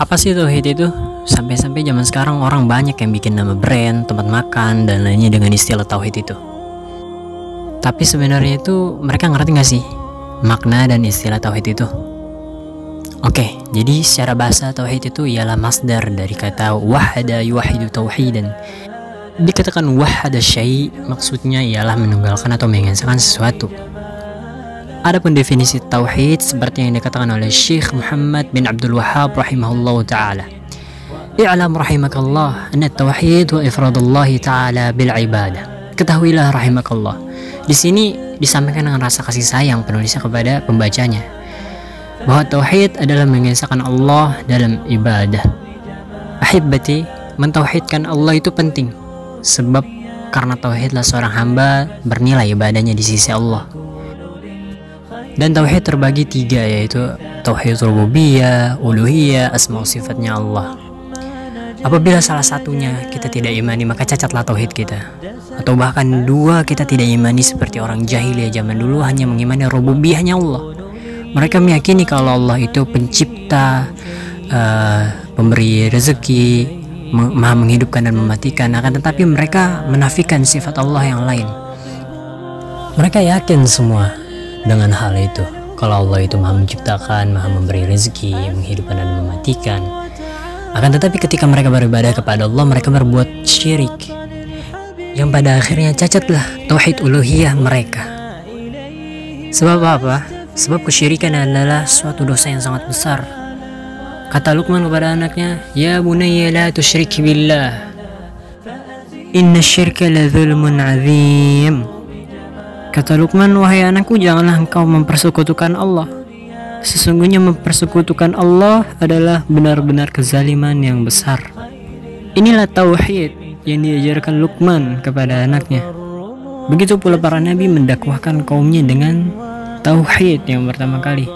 Apa sih tauhid itu? Sampai-sampai zaman sekarang orang banyak yang bikin nama brand, tempat makan, dan lainnya dengan istilah tauhid itu. Tapi sebenarnya itu mereka ngerti gak sih makna dan istilah tauhid itu? Oke, jadi secara bahasa tauhid itu ialah masdar dari kata wahada yuwahidu tauhidan. Dikatakan wahada syai maksudnya ialah menunggalkan atau mengesahkan sesuatu. Adapun definisi tauhid seperti yang dikatakan oleh Syekh Muhammad bin Abdul Wahab rahimahullah taala. I'lam rahimakallah anna tauhid wa ifradullah taala bil ibadah. Ketahuilah rahimakallah. Di sini disampaikan dengan rasa kasih sayang penulisnya kepada pembacanya bahwa tauhid adalah mengesahkan Allah dalam ibadah. Ahibati, mentauhidkan Allah itu penting sebab karena tauhidlah seorang hamba bernilai ibadahnya di sisi Allah. Dan tauhid terbagi tiga yaitu tauhid rububiyah, uluhiyah, asma sifatnya Allah. Apabila salah satunya kita tidak imani maka cacatlah tauhid kita. Atau bahkan dua kita tidak imani seperti orang jahiliyah zaman dulu hanya mengimani rububiyahnya Allah mereka meyakini kalau Allah itu pencipta, uh, pemberi rezeki, maha menghidupkan dan mematikan. Akan tetapi mereka menafikan sifat Allah yang lain. Mereka yakin semua dengan hal itu. Kalau Allah itu maha menciptakan, maha memberi rezeki, menghidupkan dan mematikan. Akan tetapi ketika mereka beribadah kepada Allah, mereka berbuat syirik. Yang pada akhirnya cacatlah tauhid uluhiyah mereka. Sebab apa? Sebab kesyirikan adalah suatu dosa yang sangat besar. Kata Luqman kepada anaknya, Ya bunayya la tusyrik billah. Inna syirka la zulmun azim. Kata Luqman, wahai anakku, janganlah engkau mempersekutukan Allah. Sesungguhnya mempersekutukan Allah adalah benar-benar kezaliman yang besar. Inilah tauhid yang diajarkan Luqman kepada anaknya. Begitu pula para nabi mendakwahkan kaumnya dengan tauhid yang pertama kali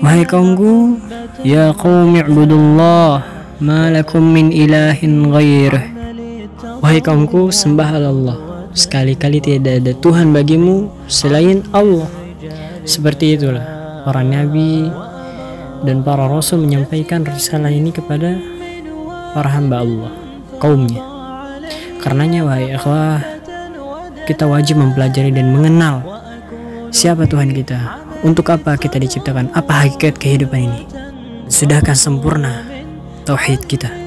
Wahai kaumku Ya qaumi ibudullah Ma lakum min ilahin ghairih Wahai kaumku sembah Allah Sekali-kali tidak ada Tuhan bagimu selain Allah Seperti itulah para nabi dan para rasul menyampaikan risalah ini kepada para hamba Allah kaumnya karenanya wahai akhwah kita wajib mempelajari dan mengenal Siapa Tuhan kita? Untuk apa kita diciptakan? Apa hakikat kehidupan ini? Sudahkah sempurna tauhid kita?